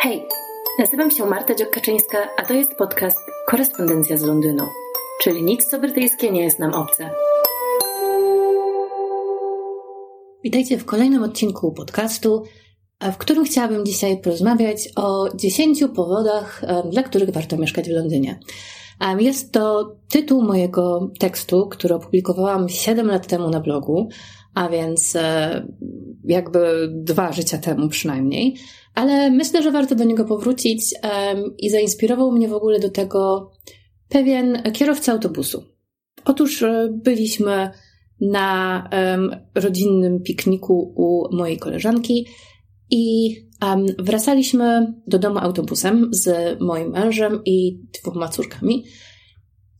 Hej, nazywam się Marta Dziokaczyńska, a to jest podcast Korespondencja z Londynu, czyli nic co brytyjskie nie jest nam obce. Witajcie w kolejnym odcinku podcastu, w którym chciałabym dzisiaj porozmawiać o 10 powodach, dla których warto mieszkać w Londynie. Jest to tytuł mojego tekstu, który opublikowałam 7 lat temu na blogu, a więc e, jakby dwa życia temu przynajmniej, ale myślę, że warto do niego powrócić i zainspirował mnie w ogóle do tego pewien kierowca autobusu. Otóż e, byliśmy na rodzinnym pikniku u mojej koleżanki i wracaliśmy do domu autobusem z moim mężem i dwoma córkami.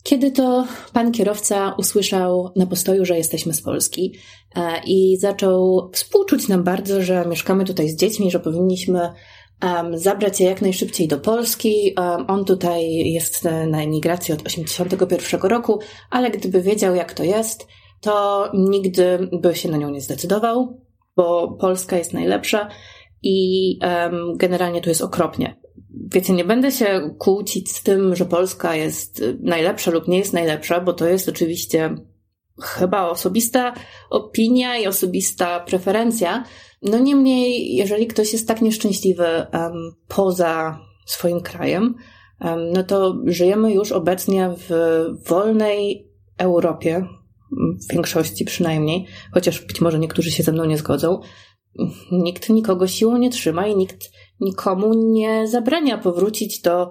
Kiedy to pan kierowca usłyszał na postoju, że jesteśmy z Polski e, i zaczął współczuć nam bardzo, że mieszkamy tutaj z dziećmi, że powinniśmy zabrać je jak najszybciej do Polski. On tutaj jest na emigracji od 81 roku, ale gdyby wiedział jak to jest, to nigdy by się na nią nie zdecydował, bo Polska jest najlepsza i generalnie tu jest okropnie. Wiecie, nie będę się kłócić z tym, że Polska jest najlepsza lub nie jest najlepsza, bo to jest oczywiście chyba osobista opinia i osobista preferencja. No niemniej, jeżeli ktoś jest tak nieszczęśliwy um, poza swoim krajem, um, no to żyjemy już obecnie w wolnej Europie, w większości przynajmniej, chociaż być może niektórzy się ze mną nie zgodzą. Nikt nikogo siłą nie trzyma i nikt nikomu nie zabrania powrócić do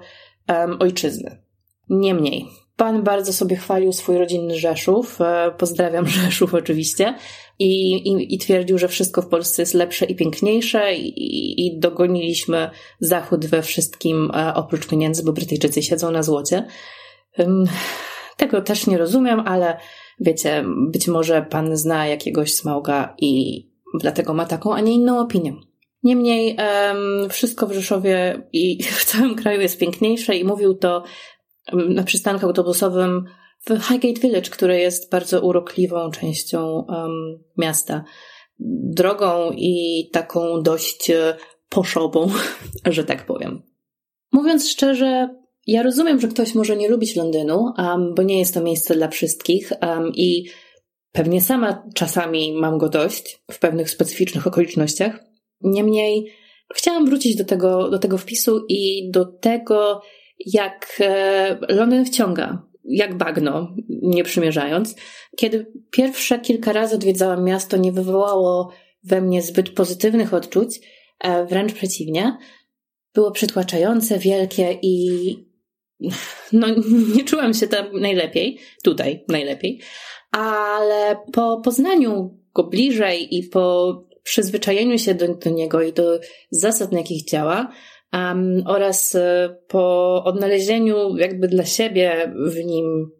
um, ojczyzny. Niemniej, Pan bardzo sobie chwalił swój rodzinny Rzeszów, e, pozdrawiam Rzeszów oczywiście, i, i, i twierdził, że wszystko w Polsce jest lepsze i piękniejsze i, i dogoniliśmy Zachód we wszystkim e, oprócz pieniędzy, bo Brytyjczycy siedzą na złocie. Tego też nie rozumiem, ale wiecie, być może Pan zna jakiegoś smauga i dlatego ma taką, a nie inną opinię. Niemniej wszystko w Rzeszowie i w całym kraju jest piękniejsze i mówił to na przystanku autobusowym w Highgate Village, które jest bardzo urokliwą częścią um, miasta. Drogą i taką dość e, poszobą, że tak powiem. Mówiąc szczerze, ja rozumiem, że ktoś może nie lubić Londynu, um, bo nie jest to miejsce dla wszystkich um, i pewnie sama czasami mam go dość w pewnych specyficznych okolicznościach. Niemniej chciałam wrócić do tego, do tego wpisu i do tego, jak e, Londyn wciąga, jak bagno, nie przymierzając. Kiedy pierwsze kilka razy odwiedzałam miasto, nie wywołało we mnie zbyt pozytywnych odczuć, e, wręcz przeciwnie. Było przytłaczające, wielkie i no, nie czułam się tam najlepiej, tutaj najlepiej, ale po poznaniu go bliżej i po przyzwyczajeniu się do, do niego i do zasad, na jakich działa, um, oraz e, po odnalezieniu jakby dla siebie w nim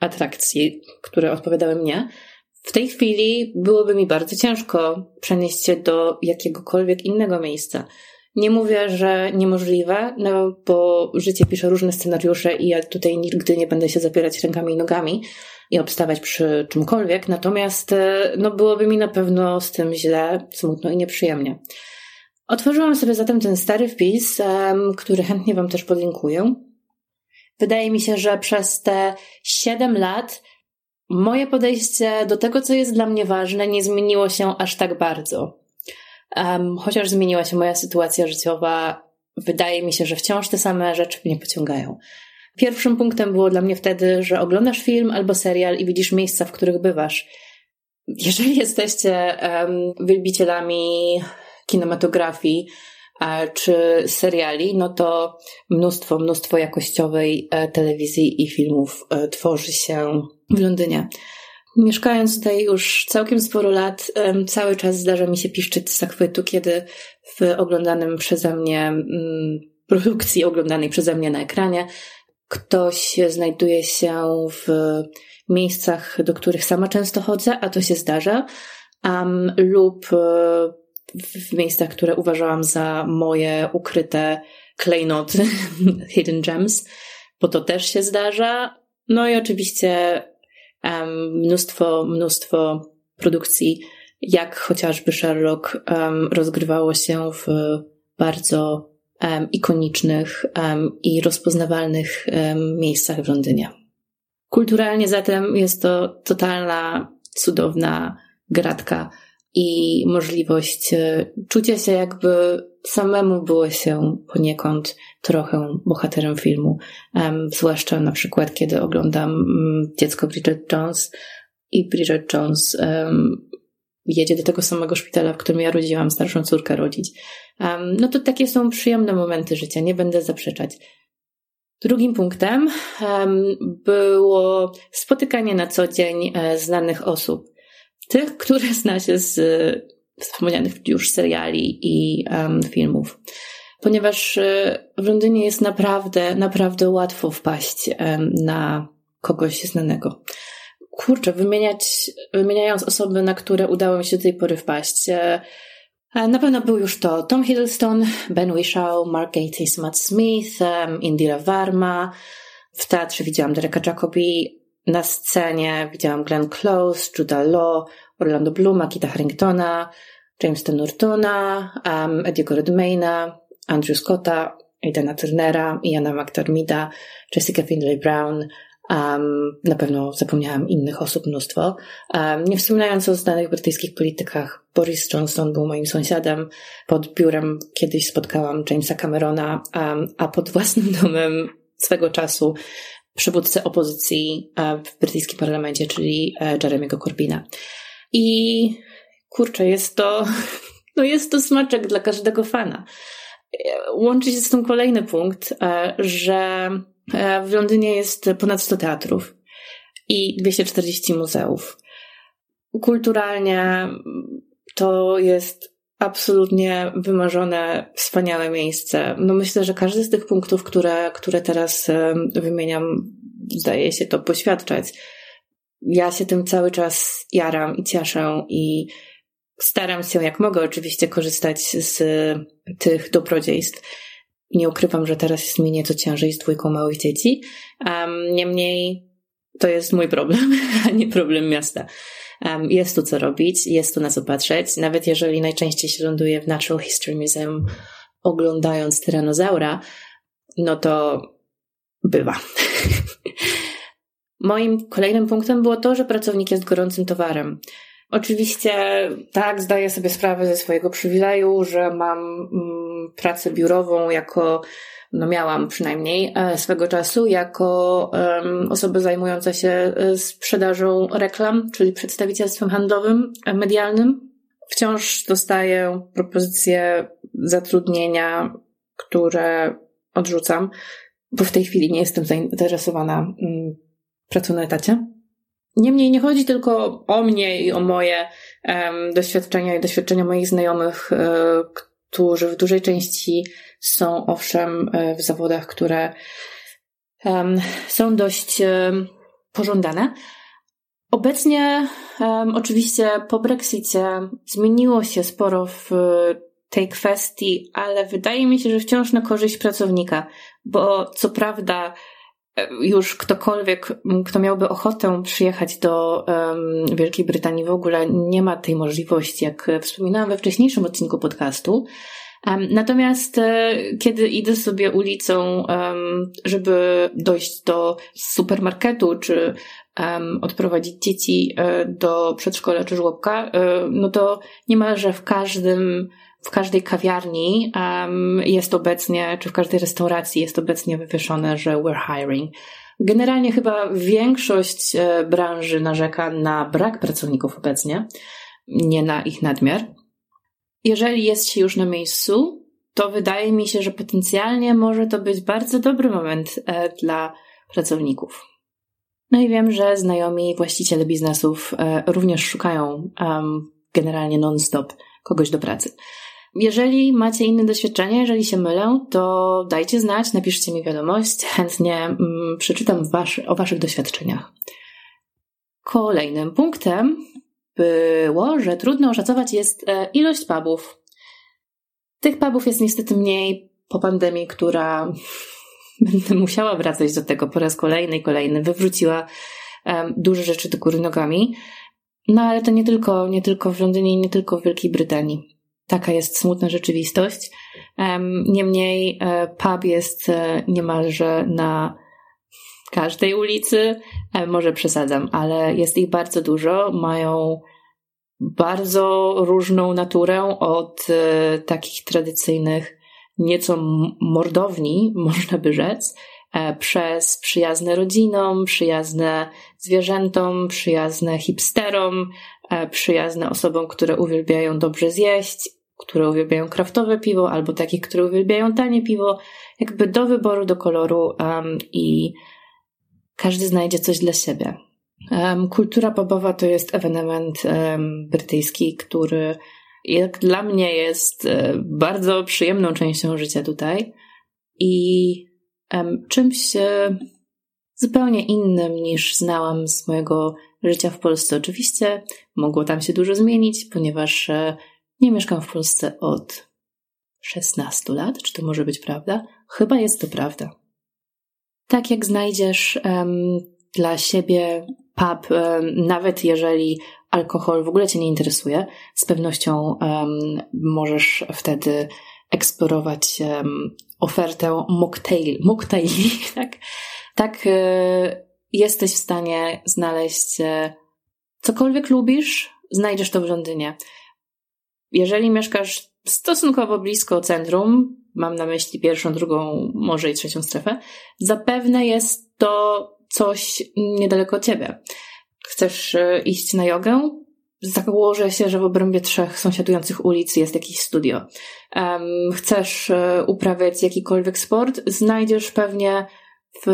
atrakcji, które odpowiadały mnie, w tej chwili byłoby mi bardzo ciężko przenieść się do jakiegokolwiek innego miejsca. Nie mówię, że niemożliwe, no bo życie pisze różne scenariusze i ja tutaj nigdy nie będę się zapierać rękami i nogami i obstawać przy czymkolwiek, natomiast e, no byłoby mi na pewno z tym źle, smutno i nieprzyjemnie. Otworzyłam sobie zatem ten stary wpis, który chętnie Wam też podlinkuję. Wydaje mi się, że przez te 7 lat moje podejście do tego, co jest dla mnie ważne, nie zmieniło się aż tak bardzo. Um, chociaż zmieniła się moja sytuacja życiowa, wydaje mi się, że wciąż te same rzeczy mnie pociągają. Pierwszym punktem było dla mnie wtedy, że oglądasz film albo serial i widzisz miejsca, w których bywasz. Jeżeli jesteście um, wielbicielami kinematografii e, czy seriali, no to mnóstwo, mnóstwo jakościowej e, telewizji i filmów e, tworzy się w Londynie. Mieszkając tutaj już całkiem sporo lat, cały czas zdarza mi się piszczyć z zachwytu, kiedy w oglądanym przeze mnie mm, produkcji, oglądanej przeze mnie na ekranie, ktoś znajduje się w miejscach, do których sama często chodzę, a to się zdarza, um, lub w miejscach, które uważałam za moje ukryte klejnoty, hidden gems, bo to też się zdarza. No i oczywiście mnóstwo, mnóstwo produkcji, jak chociażby Sherlock, rozgrywało się w bardzo ikonicznych i rozpoznawalnych miejscach w Londynie. Kulturalnie zatem jest to totalna, cudowna gratka i możliwość e, czucia się jakby samemu było się poniekąd trochę bohaterem filmu. Zwłaszcza na przykład, kiedy oglądam um, dziecko Bridget Jones i Bridget Jones jedzie do tego samego szpitala, w którym ja rodziłam starszą córkę rodzić. No to takie są przyjemne momenty życia, nie będę zaprzeczać. Drugim punktem było spotykanie na co dzień e, znanych osób. Tych, które zna się z wspomnianych już seriali i um, filmów. Ponieważ e, w Londynie jest naprawdę, naprawdę łatwo wpaść um, na kogoś znanego. Kurczę, wymieniać, wymieniając osoby, na które udało mi się do tej pory wpaść. E, na pewno był już to Tom Hiddleston, Ben Whishaw, Mark Gatiss, Matt Smith, Indira Varma. W teatrze widziałam Dereka Jacobi, na scenie widziałam Glenn Close, Judah Law, Orlando Bloom, Akita Harringtona, Jamesa Nortona, um, Ediego Redmayna, Andrew Scotta, Aidana Turnera, Iana McDermida, Jessica Findlay Brown, Um, na pewno zapomniałam innych osób mnóstwo. Um, nie wspominając o znanych brytyjskich politykach, Boris Johnson był moim sąsiadem. Pod biurem kiedyś spotkałam Jamesa Camerona, um, a pod własnym domem swego czasu przywódcę opozycji e, w brytyjskim parlamencie, czyli e, Jeremy'ego Corbyna. I kurczę, jest to, no jest to smaczek dla każdego fana. Łączy się z tym kolejny punkt, e, że e, w Londynie jest ponad 100 teatrów i 240 muzeów. Kulturalnie to jest absolutnie wymarzone, wspaniałe miejsce. No myślę, że każdy z tych punktów, które, które teraz wymieniam, zdaje się to poświadczać. Ja się tym cały czas jaram i cieszę i Staram się jak mogę oczywiście korzystać z tych dobrodziejstw. Nie ukrywam, że teraz jest mi nieco ciężej z dwójką małych dzieci. Um, niemniej to jest mój problem, a nie problem miasta. Um, jest tu co robić, jest tu na co patrzeć. Nawet jeżeli najczęściej się ląduje w Natural History Museum oglądając tyranozaura, no to bywa. Moim kolejnym punktem było to, że pracownik jest gorącym towarem. Oczywiście tak, zdaję sobie sprawę ze swojego przywileju, że mam mm, pracę biurową jako, no miałam przynajmniej e, swego czasu, jako osoba zajmująca się e, sprzedażą reklam, czyli przedstawicielstwem handlowym, e, medialnym. Wciąż dostaję propozycje zatrudnienia, które odrzucam, bo w tej chwili nie jestem zainteresowana mm, pracą na etacie. Niemniej nie chodzi tylko o mnie i o moje doświadczenia i doświadczenia moich znajomych, którzy w dużej części są owszem e, w zawodach, które um, są dość pożądane. Obecnie, oczywiście po Brexicie zmieniło się sporo w tej kwestii, ale wydaje mi się, że wciąż na korzyść pracownika, bo co prawda już ktokolwiek, kto miałby ochotę przyjechać do um, Wielkiej Brytanii w ogóle nie ma tej możliwości, jak wspominałam we wcześniejszym odcinku podcastu. Natomiast e, kiedy idę sobie ulicą, żeby dojść do supermarketu, czy odprowadzić dzieci e, do przedszkola czy żłobka, e, no to niemalże w każdym w każdej kawiarni um, jest obecnie, czy w każdej restauracji jest obecnie wywieszone, że we're hiring. Generalnie chyba większość branży narzeka na brak pracowników obecnie, nie na ich nadmiar. Jeżeli jest się już na miejscu, to wydaje mi się, że potencjalnie może to być bardzo dobry moment e, dla pracowników. No i wiem, że znajomi właściciele biznesów e, również szukają generalnie non-stop kogoś do pracy. Jeżeli macie inne doświadczenie, jeżeli się mylę, to dajcie znać, napiszcie mi wiadomość, chętnie mm, przeczytam o Waszych doświadczeniach. Kolejnym punktem było, że trudno oszacować jest e, ilość pubów. Tych pubów jest niestety mniej po pandemii, która będę musiała wracać do tego po raz kolejny i kolejny, wywróciła um, duże rzeczy do góry nogami. No ale to nie tylko, nie tylko w Londynie i nie tylko w Wielkiej Brytanii. Taka jest smutna rzeczywistość. Niemniej e, pub jest e, niemalże na każdej ulicy. E, może przesadzam, ale jest ich bardzo dużo. Mają bardzo różną naturę od takich tradycyjnych nieco mordowni, można by rzec, przez przyjazne rodzinom, przyjazne zwierzętom, przyjazne hipsterom, przyjazne osobom, które uwielbiają dobrze zjeść, które uwielbiają kraftowe piwo, albo takich, które uwielbiają tanie piwo, jakby do wyboru, do koloru um, i każdy znajdzie coś dla siebie. Kultura pubowa to jest ewenement brytyjski, który jak dla mnie jest um, bardzo przyjemną częścią życia tutaj i czymś e, zupełnie innym niż znałam z mojego życia w Polsce. Oczywiście mogło tam się dużo zmienić, ponieważ e, nie mieszkam w Polsce od 16 lat. Czy to może być prawda? Chyba jest to prawda. Tak jak znajdziesz um, dla siebie pub, um, nawet jeżeli alkohol w ogóle Cię nie interesuje, z pewnością um, możesz wtedy eksplorować ofertę mocktail, mocktaili, tak? Tak y, jesteś w stanie znaleźć y, cokolwiek lubisz, znajdziesz to w Londynie. Jeżeli mieszkasz stosunkowo blisko centrum, mam na myśli pierwszą, drugą, może i trzecią strefę, zapewne jest to coś niedaleko ciebie. Chcesz e, iść na jogę? Założę się, że w obrębie trzech sąsiadujących ulic jest jakieś studio. Um, chcesz e, uprawiać jakikolwiek sport? Znajdziesz pewnie w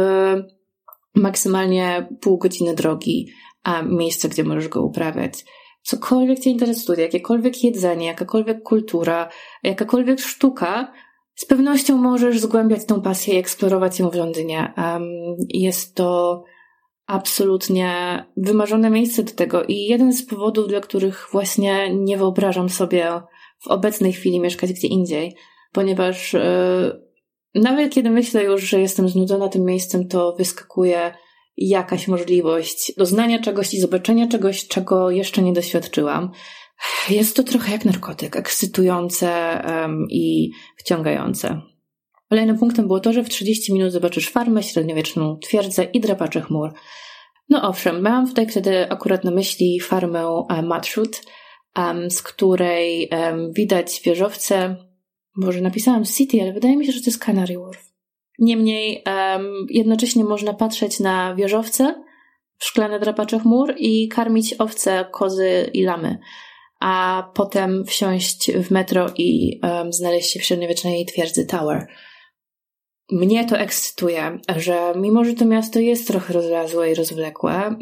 maksymalnie pół godziny drogi a miejsce, gdzie możesz go uprawiać cokolwiek Cię interesuje, jakiekolwiek jedzenie, jakakolwiek kultura, jakakolwiek sztuka, z pewnością możesz zgłębiać tą pasję i eksplorować ją w Londynie. Jest to absolutnie wymarzone miejsce do tego i jeden z powodów, dla których właśnie nie wyobrażam sobie w obecnej chwili mieszkać gdzie indziej, ponieważ yy, nawet kiedy myślę już, że jestem znudzona tym miejscem, to wyskakuje jakaś możliwość doznania czegoś i zobaczenia czegoś, czego jeszcze nie doświadczyłam. Jest to trochę jak narkotyk, ekscytujące um, i wciągające. Kolejnym punktem było to, że w 30 minut zobaczysz farmę, średniowieczną twierdzę i drapacze chmur. No owszem, miałam tutaj wtedy akurat na myśli farmę um, Matshut, um, z której um, widać wieżowce, może napisałam City, ale wydaje mi się, że to jest Canary Wharf. Niemniej um, jednocześnie można patrzeć na wieżowce szklane drapacze chmur i karmić owce, kozy i lamy, a potem wsiąść w metro i um, znaleźć się w średniowiecznej twierdzy Tower. Mnie to ekscytuje, że mimo, że to miasto jest trochę rozlazłe i rozwlekłe, mm,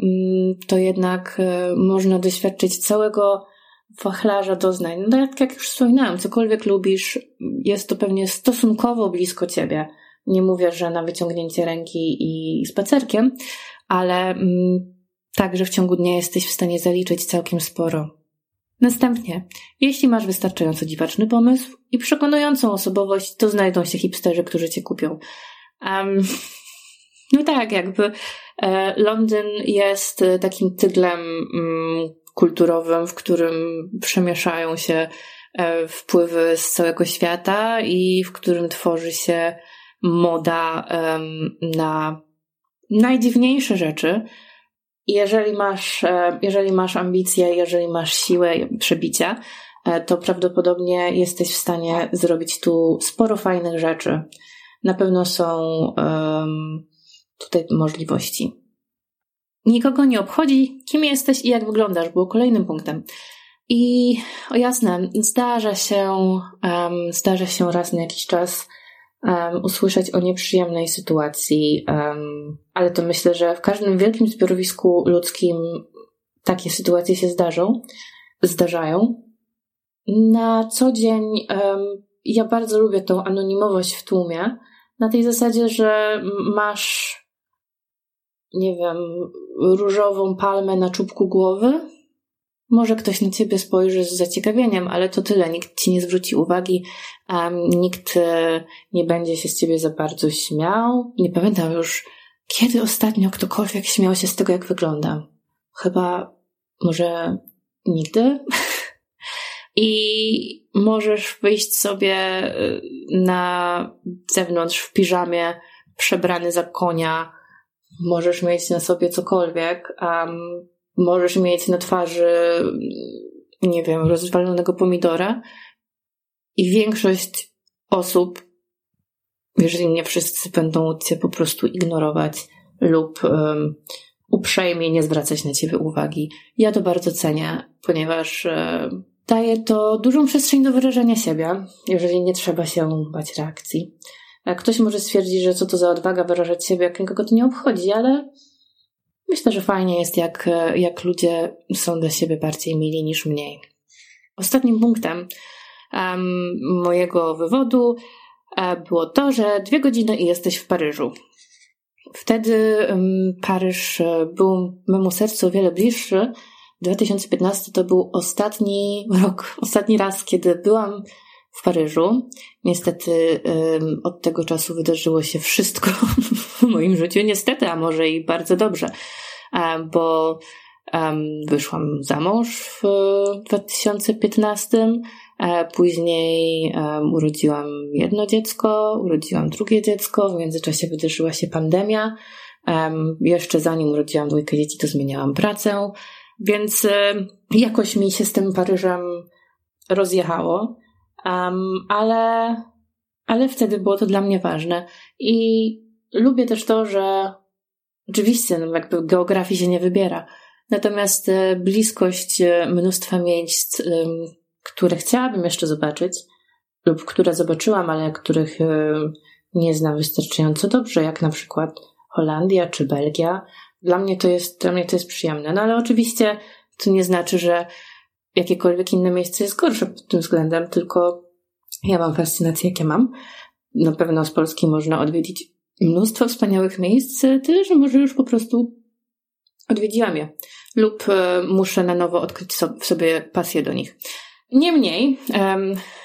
to jednak e, można doświadczyć całego wachlarza doznań. No tak jak już wspominałam, cokolwiek lubisz, jest to pewnie stosunkowo blisko ciebie nie mówię, że na wyciągnięcie ręki i spacerkiem, ale mm, także w ciągu dnia jesteś w stanie zaliczyć całkiem sporo. Następnie, jeśli masz wystarczająco dziwaczny pomysł i przekonującą osobowość, to znajdą się hipsterzy, którzy cię kupią. Um, no tak, jakby e, Londyn jest e, takim tyglem mm, kulturowym, w którym przemieszają się e, wpływy z całego świata i w którym tworzy się moda um, na najdziwniejsze rzeczy. Jeżeli masz, e, jeżeli masz ambicje, jeżeli masz siłę przebicia, e, to prawdopodobnie jesteś w stanie zrobić tu sporo fajnych rzeczy. Na pewno są um, tutaj możliwości. Nikogo nie obchodzi, kim jesteś i jak wyglądasz, było kolejnym punktem. I o jasne, zdarza się, um, zdarza się raz na jakiś czas um, usłyszeć o nieprzyjemnej sytuacji, um, ale to myślę, że w każdym wielkim zbiorowisku ludzkim takie sytuacje się zdarzą, zdarzają. Na co dzień um, ja bardzo lubię tą anonimowość w tłumie, na tej zasadzie, że masz, nie wiem, różową palmę na czubku głowy, może ktoś na ciebie spojrzy z zaciekawieniem, ale to tyle. Nikt ci nie zwróci uwagi, um, nikt e, nie będzie się z ciebie za bardzo śmiał. Nie pamiętam już, kiedy ostatnio ktokolwiek śmiał się z tego, jak wyglądam. Chyba może nigdy. i możesz wyjść sobie y, na zewnątrz w piżamie, przebrany za konia, możesz mieć na sobie cokolwiek, um, możesz mieć na twarzy, nie wiem, rozwalonego pomidora i większość osób, jeżeli nie wszyscy, będą cię po prostu ignorować lub um, uprzejmie nie zwracać na ciebie uwagi. Ja to bardzo cenię, ponieważ um, daje to dużą przestrzeń do wyrażenia siebie, jeżeli nie trzeba się bać reakcji. Ktoś może stwierdzić, że co to za odwaga wyrażać siebie, jak nikogo to nie obchodzi, ale myślę, że fajnie jest, jak, jak ludzie są dla siebie bardziej mili niż mniej. Ostatnim punktem um, mojego wywodu um, było to, że dwie godziny i jesteś w Paryżu. Wtedy um, Paryż e, był memu sercu o wiele bliższy. 2015 to był ostatni rok, ostatni raz, kiedy byłam w Paryżu. Niestety od tego czasu wydarzyło się wszystko w moim życiu. Niestety, a może i bardzo dobrze, bo wyszłam za mąż w 2015. Później urodziłam jedno dziecko, urodziłam drugie dziecko. W międzyczasie wydarzyła się pandemia. Jeszcze zanim urodziłam dwójkę dzieci, to zmieniałam pracę. Więc jakoś mi się z tym Paryżem rozjechało. Ale, ale wtedy było to dla mnie ważne. I lubię też to, że oczywiście no jakby geografii się nie wybiera. Natomiast e, bliskość e, mnóstwa miejsc, które chciałabym jeszcze zobaczyć, lub które zobaczyłam, ale których e, nie znam wystarczająco dobrze, jak na przykład Holandia czy Belgia. Dla mnie to jest, dla mnie to jest przyjemne. No ale oczywiście to nie znaczy, że jakiekolwiek inne miejsce jest gorsze pod tym względem, tylko ja mam fascynację, jakie mam. Na pewno z Polski można odwiedzić mnóstwo wspaniałych miejsc, tyle, że może już po prostu odwiedziłam je lub e, muszę na nowo odkryć w sobie pasję do nich. Niemniej,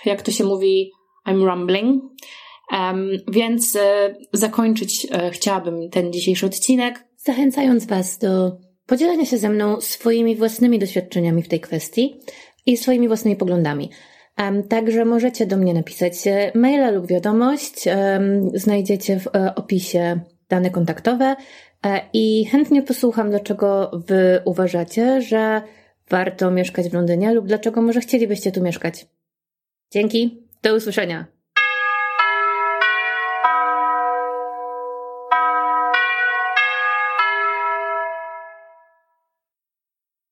jak to się mówi, I'm rumbling, więc e, zakończyć e, chciałabym ten dzisiejszy odcinek, zachęcając Was do podzielenia się ze mną swoimi własnymi doświadczeniami w tej kwestii i swoimi własnymi poglądami. Także możecie do mnie napisać maila lub wiadomość. Znajdziecie w e, opisie dane kontaktowe e, i chętnie posłucham, dlaczego Wy uważacie, że warto mieszkać w Londynie lub dlaczego może chcielibyście tu mieszkać. Dzięki, do usłyszenia.